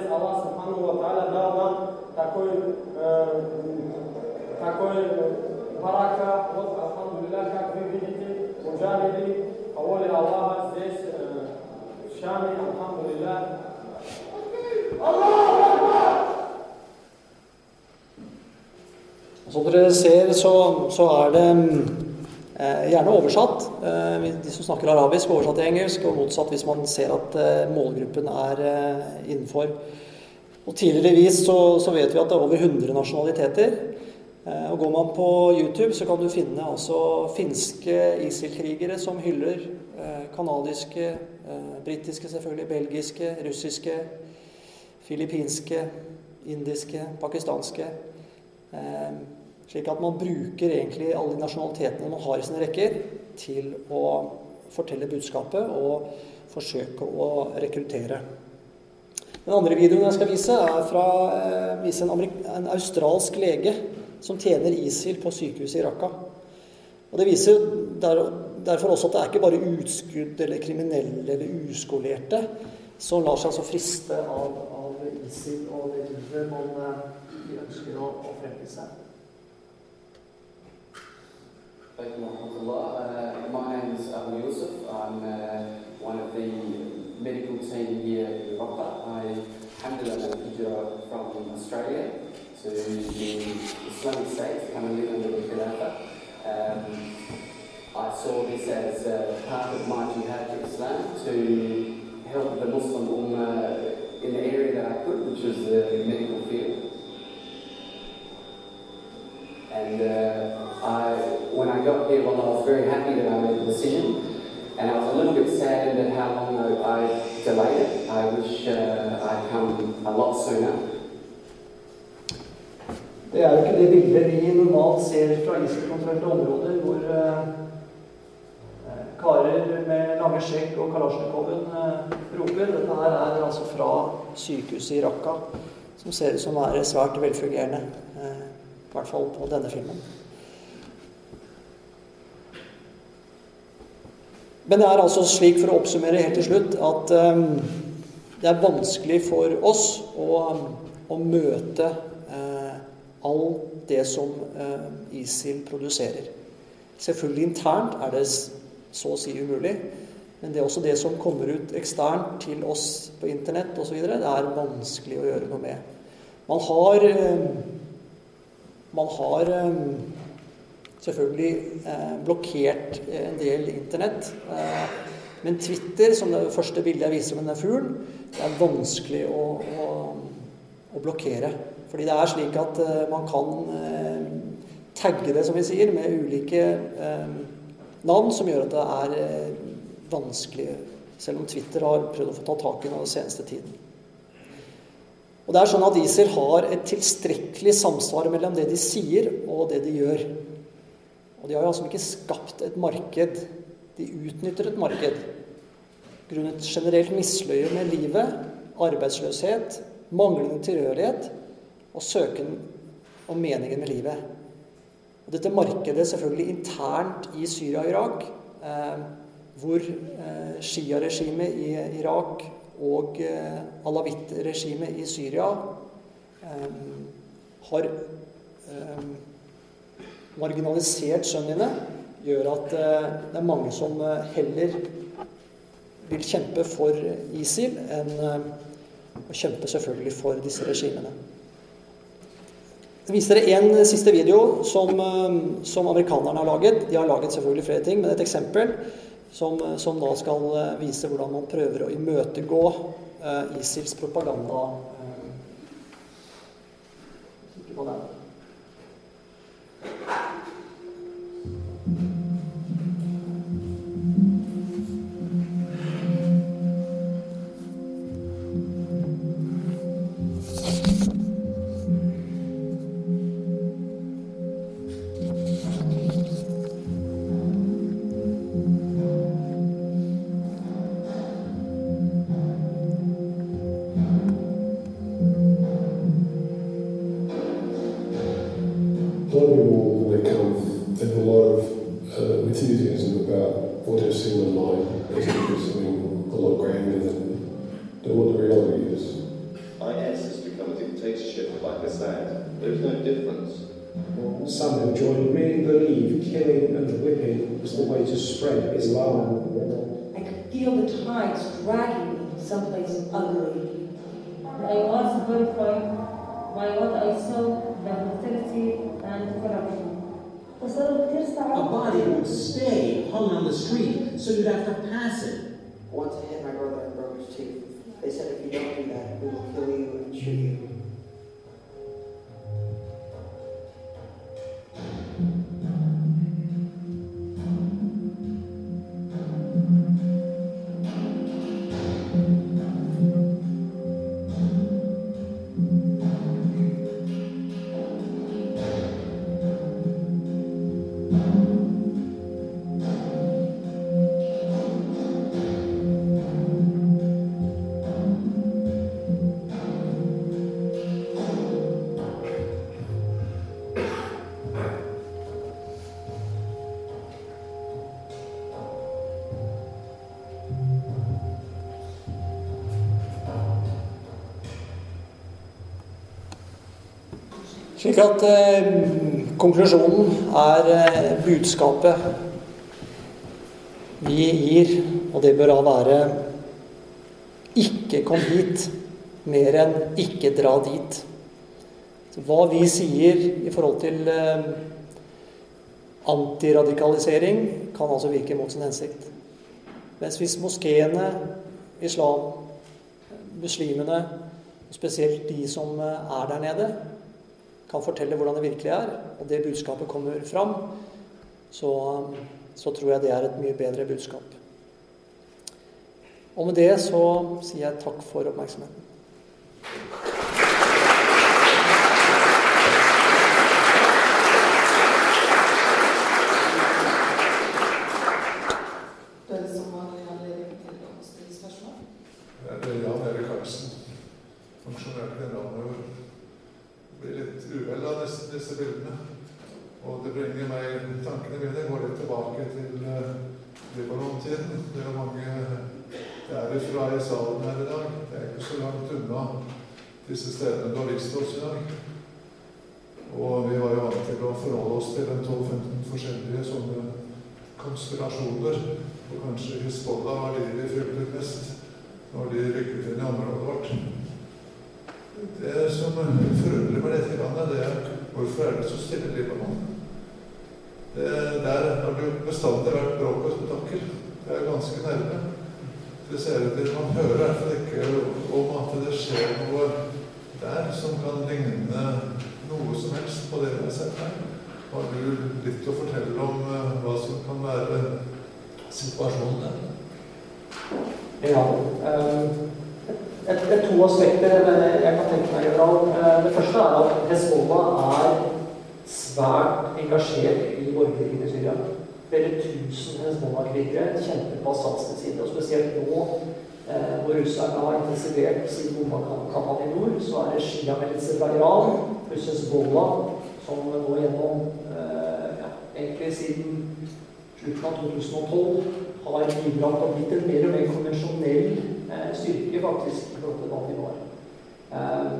bez Allah subhanahu wa ta'ala dao nam takoj, takoj baraka od alhamdulillah kako vi vidite u džanidi, a voli Allah, zdes, šami, alhamdulillah. Allah! Som dere ser, så, så er det gjerne oversatt. Eh, de som snakker arabisk, oversatt til engelsk, og motsatt hvis man ser at eh, målgruppen er eh, innenfor. Og Tidligere så, så, vet vi at det er over 100 nasjonaliteter. Eh, og Går man på YouTube, så kan du finne altså finske ISIL-krigere som hyller eh, kanadiske, britiske selvfølgelig, belgiske, russiske, filippinske, indiske, pakistanske. Slik at man bruker egentlig alle de nasjonalitetene man har i sine rekker, til å fortelle budskapet og forsøke å rekruttere. Den andre videoen jeg skal vise, er fra eh, vise en, en, australsk lege som tjener ISIL på sykehuset i Raqqa. Og Det viser der, derfor også at det er ikke bare utskudd eller kriminelle eller uskolerte som lar seg altså friste av, av ISIL og det livet man eh, ønsker å, å fremvise. seg. My name is Abu Yusuf. I'm uh, one of the medical team here in. I from Australia to the Islamic State, under the. Um, I saw this as uh, part of my jihad Islam to help the Muslim Ummah in the area that I could, which was the medical field. And uh, I, when I got here, well, I was very happy that I made the decision. And I was a little bit saddened at how long I delayed it. I wish uh, I'd come a lot sooner. Det er jo ikke det bildet vi normalt ser fra ISIL-kontrollerte områder, hvor uh, karer med lange skjegg og kalasjnikoven uh, roper. Dette her er altså fra sykehuset i Raqqa, som ser ut som er svært velfungerende. Uh, i hvert fall på denne filmen. Men det er altså slik, for å oppsummere helt til slutt, at um, det er vanskelig for oss å, å møte uh, alt det som uh, ISIL produserer. Selvfølgelig internt er det så å si umulig. Men det er også det som kommer ut eksternt til oss på internett osv., det er vanskelig å gjøre noe med. Man har uh, man har eh, selvfølgelig eh, blokkert en del Internett. Eh, men Twitter, som det første bildet jeg viser med denne fuglen, det er vanskelig å, å, å, blokkere. Fordi det er slik at man kan tagge det, som vi sier, med ulike navn, som gjør at det er vanskelig, selv om Twitter har prøvd å få ta tak i den seneste tiden. Og det er sånn at ISIL har et tilstrekkelig samsvar mellom det de sier, og det de gjør. Og de har jo altså ikke skapt et marked. De utnytter et marked grunnet generelt misløye med livet, arbeidsløshet, manglende tilhørighet og søken om meningen med livet. Og dette markedet selvfølgelig internt i Syria og Irak, eh, hvor eh, Shia-regimet i Irak og eh, alawitt-regimet i Syria eh, har eh, marginalisert sønnene, gjør at det er mange som heller vil kjempe for ISIL enn å kjempe selvfølgelig for disse regimene. Jeg viser dere en siste video som, som amerikanerne har laget. De har laget selvfølgelig flere ting, men et eksempel som, som, da skal eh, vise hvordan man prøver å imøtegå ISILs propaganda. Slik at eh, konklusjonen er eh, budskapet vi gir, og det bør da være ikke kom hit mer enn ikke dra dit. Så hva vi sier i forhold til eh, antiradikalisering, kan altså virke mot sin hensikt. Mens hvis moskeene, islam, muslimene, spesielt de som eh, er der nede, kan fortelle hvordan det virkelig er, og det budskapet kommer fram, så, så tror jeg det er et mye bedre budskap. Og med det så sier jeg takk for oppmerksomheten. Den som har anledning til å stille spørsmål. Det er Jan Erik Karlsen, funksjonert generalmajor. Blir litt uvel av disse, disse bildene. Og det bringer meg tankene mine går litt tilbake til uh, Libanon-tiden. Det er mange det er fra i salen her i dag. Det er ikke så langt unna disse stedene du har vist oss i dag. Og vi var jo vant til å forholde oss til en 12-15 forskjellige sånne konspirasjoner. Og kanskje Hizbollah var de vi fryktet mest når de rykket inn i området vårt. Det som forundrer meg litt, det er hvorfor er det så stille i Libanon? Det, der har det jo bestandig vært bråk og spetakkel. Det er ganske nærme. Det ser ut til Man hører i hvert fall ikke om at det skjer noe der som kan ligne noe som helst på det vi har sett her. Har du litt å fortelle om uh, hva som kan være situasjonen der? Ja. Det er to aspekter jeg kan tenke meg, general. Det første er at Hezbollah er svært engasjert i borgerkrigen i Syria. Flere tusen Hezbollah-krigere kjemper på Assads side. Og spesielt nå eh, hvor russerne har intensivert sin bombekampanje i nord, så er det Shia-militser fra Iran pluss Hezbollah som går gjennom eh, ja, egentlig siden slutten av 2012 har bidratt og blitt en mer og mer konvensjonell eh, styrke faktisk i forhold til hva de var. Eh,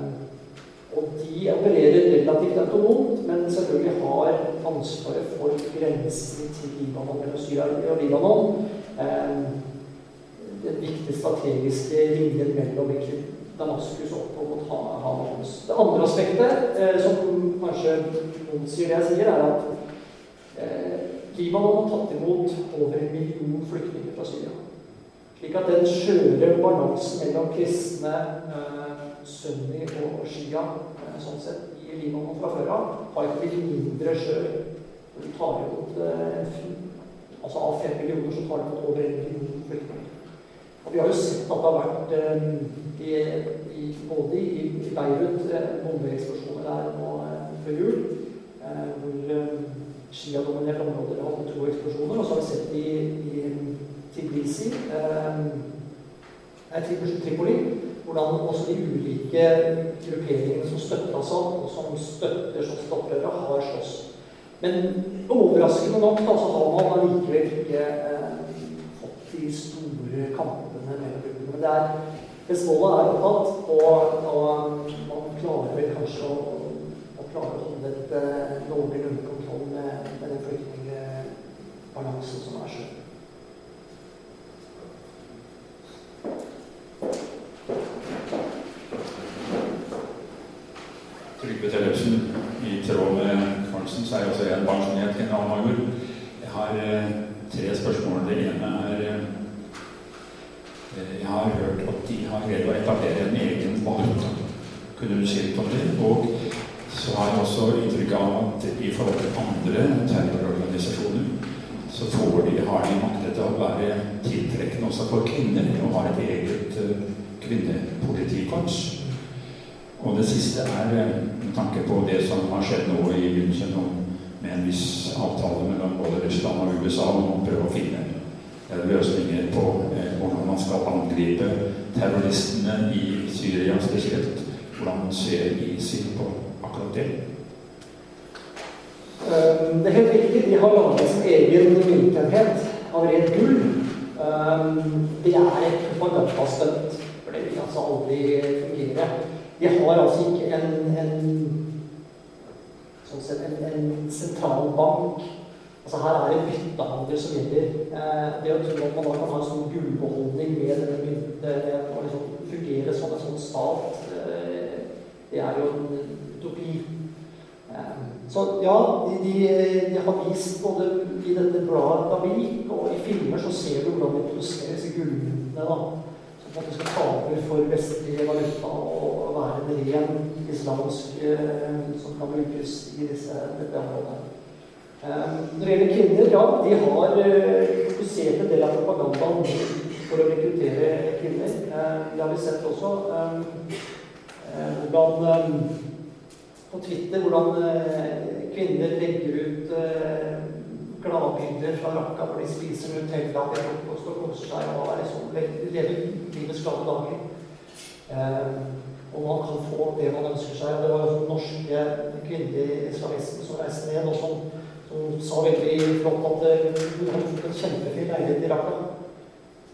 og de opererer relativt autonomt, men selvfølgelig har ansvaret for grensen til Libanon mellom Syria og Libanon. Eh, den viktige strategiske linjen mellom Damaskus opp mot Hamas. Det andre aspektet, eh, som kanskje noen sier det jeg sier, er at eh, Libanon har tatt imot over en million flyktninger fra Syria. Slik at den skjøre balansen mellom kristne, eh, sunni og shia eh, sånn sett, i Libanon fra før av har ikke blitt mindre skjør. Du tar imot eh, altså Av fem millioner så tar du imot over en million flyktninger. Og Vi har jo sett at det har vært eh, i, i, både i, Beirut eh, bombeeksplosjoner der nå eh, før jul, Shia-dominerte områder har hatt to eksplosjoner. Og så har vi sett i, i Tiblisi, eh, Tripoli, hvordan også de ulike grupperingene som støtter Assad, og som støtter som opprørere, har slåss. Men overraskende nok da, så har man allikevel ikke eh, fått de store kampene mellom gruppene. Men det er, Hezbollah er opptatt, og, og man klarer vel kanskje å, å klare å holde et uh, noenlunde kontroll med, med den flyktningbalansen som er skjønn. Trygve Tellefsen, i tråd med Karlsen, så er jeg også en pensjonert generalmajor. Jeg har eh, tre spørsmål. Det ene er eh, Jeg har hørt at de har greid å etablere en egen valuta. Kunne du si litt om det? Og så har jeg også inntrykk av at i forhold til andre terrororganisasjoner så får de, har de maktet til å være tiltrekkende også for kvinner og har et eget uh, kvinnepolitikorps. Og det siste er eh, med tanke på det som har skjedd nå i München med en viss avtale mellom både Russland og USA om å prøve å finne løsninger på eh, hvordan man skal angripe terroristene i Syria spesielt. Hvordan man ser ISIL på akkurat det. Um, det er helt riktig. De har laget sin egen myntenhet av rent gull. Um, det er et propagandastunt, for det vil altså aldri fungere. De har altså ikke en, en, sånn sett, en, en sentralbank. Altså Her er det byttehandel som gjelder. Eh, det å tro at man da kan ha en sånn gullbeholdning med denne mynten og liksom fungere som en sånn stat, eh, det er jo en utopi. Eh, så ja, de, de, de, har vist både i dette bladet Davik og i filmer så ser du hvordan de produserer disse gullmyntene. da at du skal ta for vestlig valuta og være en ren islamsk eh, som kan brukes i disse, dette området. Eh, når det gjelder kvinner, ja, de har eh, fokusert en del av propagandaen for å rekruttere kvinner. Det har vi sett også. Hvordan på Twitter hvordan kvinner legger ut gladbilder fra Raqqa hvor de spiser Nutella og står og koser seg og er liksom, lever livets glade dager. Eh, og man kan få det man ønsker seg. Det var jo norske kvinnelige islamister som reiste ned, og som, som sa veldig flott at eh, hun hadde fått en kjempefin leilighet i Raqqa.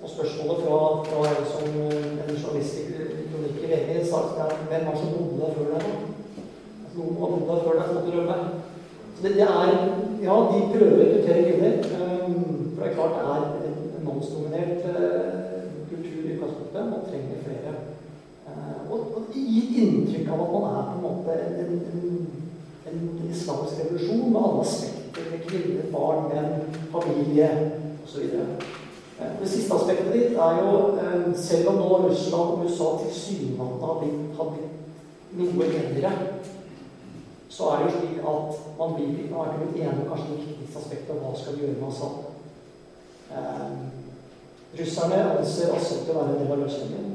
Og spørsmålet fra, fra en, som, en journalist i kronikk i VG sa at hvem var så bodde der før deg? Altså, noen bodd der før deg, måtte rømme. Så det, det, er Ja, de prøver å rekruttere kvinner. Um, for det er klart det er en, en mannsdominert uh, kultur i utgangspunktet. Man trenger flere. Uh, og, og gitt inntrykk av at man er på en måte en, en, en islamsk revolusjon med alle aspekter. Med kvinner, barn, menn, familie osv. Uh, det siste aspektet ditt er jo Selv om nå Russland og USA tilsynelatende har blitt, har blitt noe enere så er det jo slik at man blir man er ikke blitt enige om kanskje det viktigste aspektet av hva skal vi gjøre med Assad. Eh, russerne anser Assad til å være en del av løsningen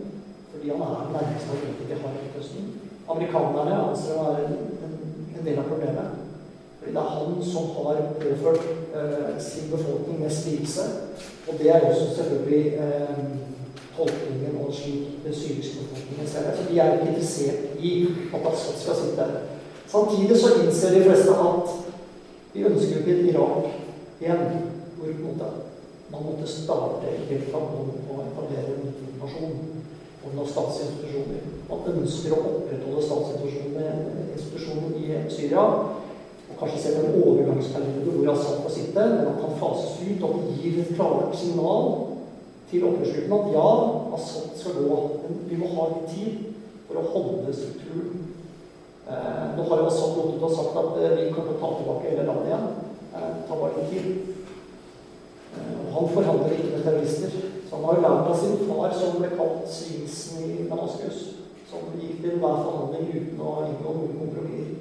fordi han er den nærmeste allierte de har i Midtøsten. Amerikanerne anser å være en, del av problemet. Fordi det er han som har påført eh, sin befolkning mest lidelse. Og det er også selvfølgelig eh, tolkningen og slik den syriske befolkningen ser det. Så de er ikke interessert i at Assad skal sitte Samtidig så innser de fleste at vi ønsker ikke et Irak igjen, hvor måte, man måtte starte helt fra bånn og etablere en informasjon om noen statsinstitusjoner. Man ønsker å opprettholde statsinstitusjoner i Syria. Og kanskje se en overgangsperiode hvor Assad får sitte, men han kan fases ut og gir et klart signal til opprørsgruppen at ja, Assad skal gå, men vi må ha litt tid for å holde strukturen nå har Assad gått ut og sagt at eh, vi kommer til å ta tilbake hele landet igjen. Eh, det tar bare litt tid. Han forhandler ikke med terrorister. Så han har jo lært av sin far, som ble kalt Svinsen i Damaskus, som gikk til hver forhandling uten å inngå noen kompromisser.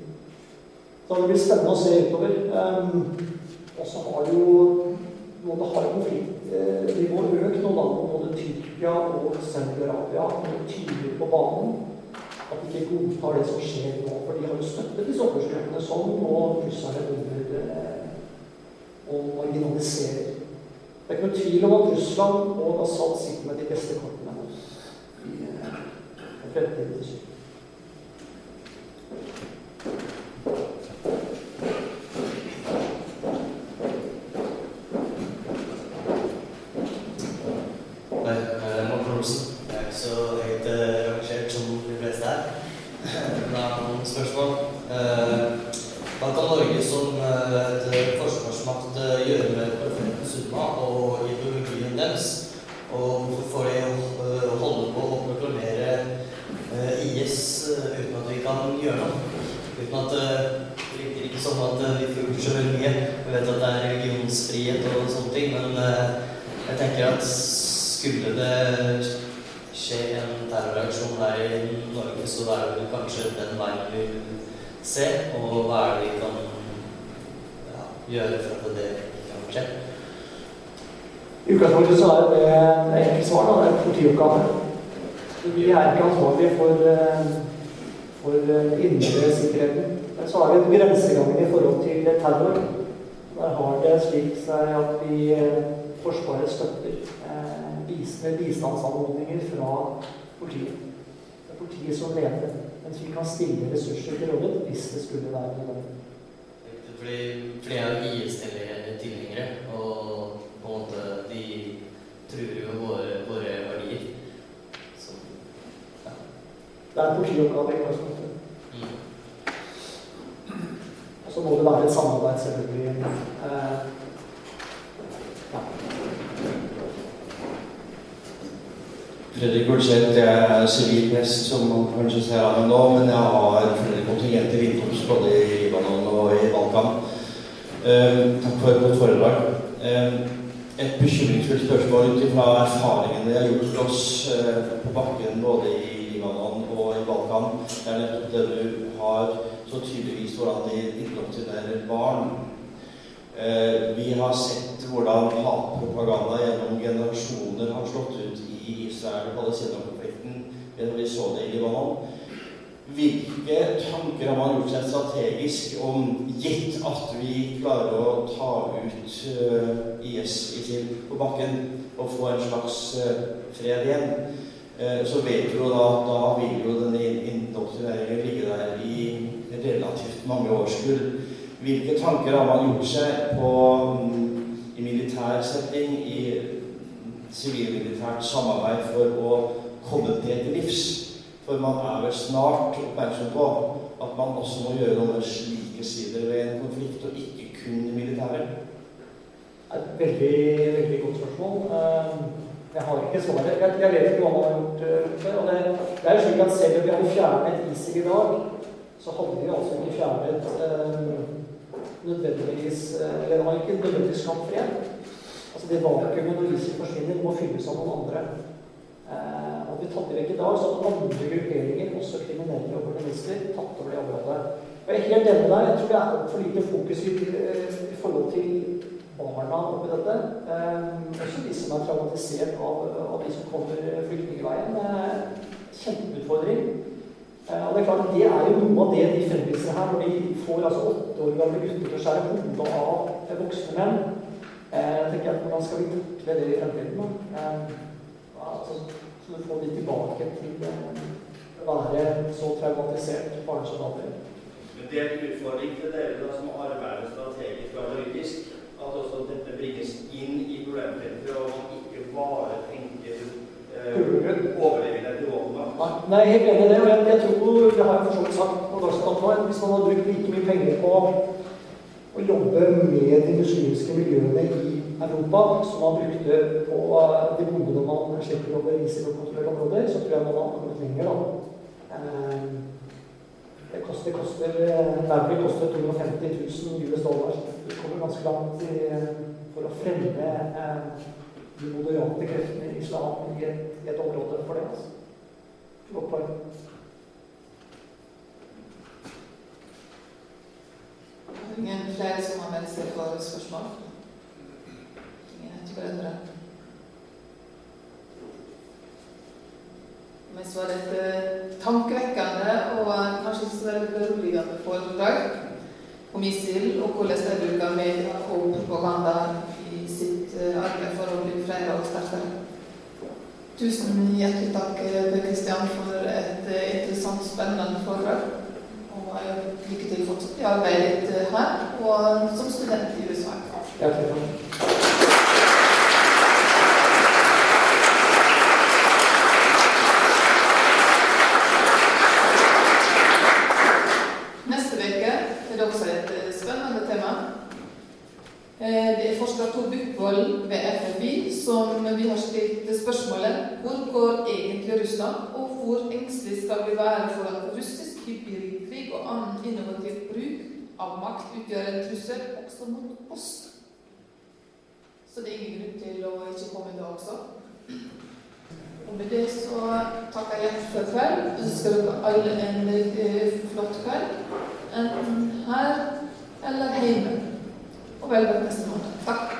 Så det blir spennende å se utover. Og så har jo nå det har konfliktnivået økt nå, da. Både Tyrkia og Saudi-Arabia er tydeligere på banen at de ikke godtar det som skjer nå. For de har jo støttet disse opprørsgruppene som nå russerne under og marginaliserer. Det er ikke noe tvil om at Russland og Assad sitter med de beste kortene i fremtiden til Syria. Olsen. Jeg er ikke så høyt eh, rangert som de fleste her. Men jeg har noen spørsmål. Eh, Hva kan Norge som eh, et forsvarsmakt eh, gjøre med profeten Sunna og ideologien deres? Og hvorfor får de eh, holde på å proklamere eh, IS eh, uten at vi kan gjøre noe? Uten at eh, Det virker ikke som at eh, vi gjort så veldig mye. Vi vet at det er religionsfrihet og sånne ting, men eh, jeg tenker at skulle det skje en terroraksjon her i Norge, så er det kanskje den veien vi vil se, og hva er det vi kan ja, gjøre for at det ikke kan skje. I utgangspunktet så er det et enkelt svar. da, Det er en politioppgave. Vi er ikke ansvarlige for, eh, for eh, indre sikkerheten. Men så har vi en grenseganger i forhold til terror. Der har det slik seg at vi eh, Forsvaret støtter eh, bistandsanmodninger fra politiet. Det er politiet som leder, mens vi kan stille ressurser til rådighet hvis det skulle være nødvendig. Fordi flere av IS-tilhengere, og på en måte de truer jo våre, våre verdier. Så, ja. Det er politioppgave i utgangspunktet. Mm. Og så må det være et samarbeid, selvfølgelig. Eh, Fredrik Olseth, jeg er sivil prest, som man kanskje ser av meg nå, men jeg har flere kontingenter innomhus, både i Libanon og i Balkan. Eh, takk for et godt foredrag. Eh, et bekymringsfullt spørsmål ut ifra erfaringene jeg har gjort for oss eh, på bakken både i Libanon og i Balkan. Det er nettopp det du har så tydeligvis hvordan de indoktrinerer barn. Eh, vi har sett hvordan hatpropaganda gjennom generasjoner har slått ut i Israel- og Palestina-konflikten. Vi så det i Libanon. Hvilke tanker har man gjort seg strategisk om, gitt at vi klarer å ta ut uh, IS ISIL på bakken og få en slags uh, fred igjen? Uh, så vet vi jo da at da vil jo denne mange årskull. Hvilke tanker har man gjort seg på, mm, i militær setting, i sivilmilitært samarbeid for å komme det til livs? For man er vel snart oppmerksom på at man også må gjøre noe med slike sider ved en konflikt, og ikke kun militære. Et veldig, veldig godt spørsmål. Eh, Jeg har ikke svaret. Jeg, jeg vet ikke hva man har gjort eh, før. Og det, det er jo slik at selv om vi hadde fjernet ISIL i dag, så hadde vi altså ikke fjernet eh, nødvendigvis eh, Eller det var ikke nødvendigvis skapt fred. Altså det vakuumet når isen forsvinner, må fylles av noen andre. Eh, og vi tatt det vekk i dag, så hadde andre grupperinger, også kriminelle og kommunister, tatt over det området. Og jeg er helt enig der. Jeg tror det er altfor lite fokus i, eh, i forhold til barna oppi dette. Eh, også de som er traumatisert av, av de som kommer flyktningveien. Eh, kjempeutfordring. Og Det er klart at det er jo noe av det de fremviser her, når de får altså åtte år gamle gutter til å skjære hodet av voksne menn. Eh, jeg tenker at Hvordan skal vi takle det i fremtiden? da? Eh, altså, så du får de tilbake til eh, å være så traumatisert barnesoldater. Men det er en utfordring til dere da, som arbeider strategisk og analytisk, at også dette bringes inn i problemfeltet, og man ikke bare tenker eh, overleving Nei, jeg er helt enig i det. og jeg, tror, det har jeg for sagt på Dagsnytt at hvis man hadde brukt like mye penger på å jobbe med de muslimske miljøene i Europa som man brukte på eh, de bombene man slipper over ISIL og kontrollerte områder, så tror jeg man har kommet lenger, da. Eh, Det koster, koster Maverick koster 250 000 US dollar. Det kommer ganske langt i, for å fremme eh, de moderate kreftene i islam i et, i et område for det. altså. Poeng. Ingen flere som har meldt seg for spørsmål? Ingen etterfølgere? Mens var det et eh, tankevekkende og kanskje ikke så veldig beroligende foredrag om ISIL og hvordan de bruker media og propaganda i sitt eh, arbeid for å bli flere og sterkere. Tusen hjertelig takk eh, Kristian for et eh, interessant, spennende foredrag. Og eh, lykke til fortsatt i arbeidet her og som student i USA. Ja, Neste uke er det også et spennende tema. Det er forsker Tor Bukkvold ved FFI som vi har stilt spørsmålet hvor går egentlig Russland, og hvor engstelig skal vi være for at russisk hybridkrig og annen innovativ bruk av makt utgjør en trussel også mot oss? Så det er ingen grunn til å ikke komme da også. Og med det så takker jeg for kveld. Ønsker dere alle en eh, flott kveld. Enten her eller hjemme. Og vel bekomme neste måned. Takk.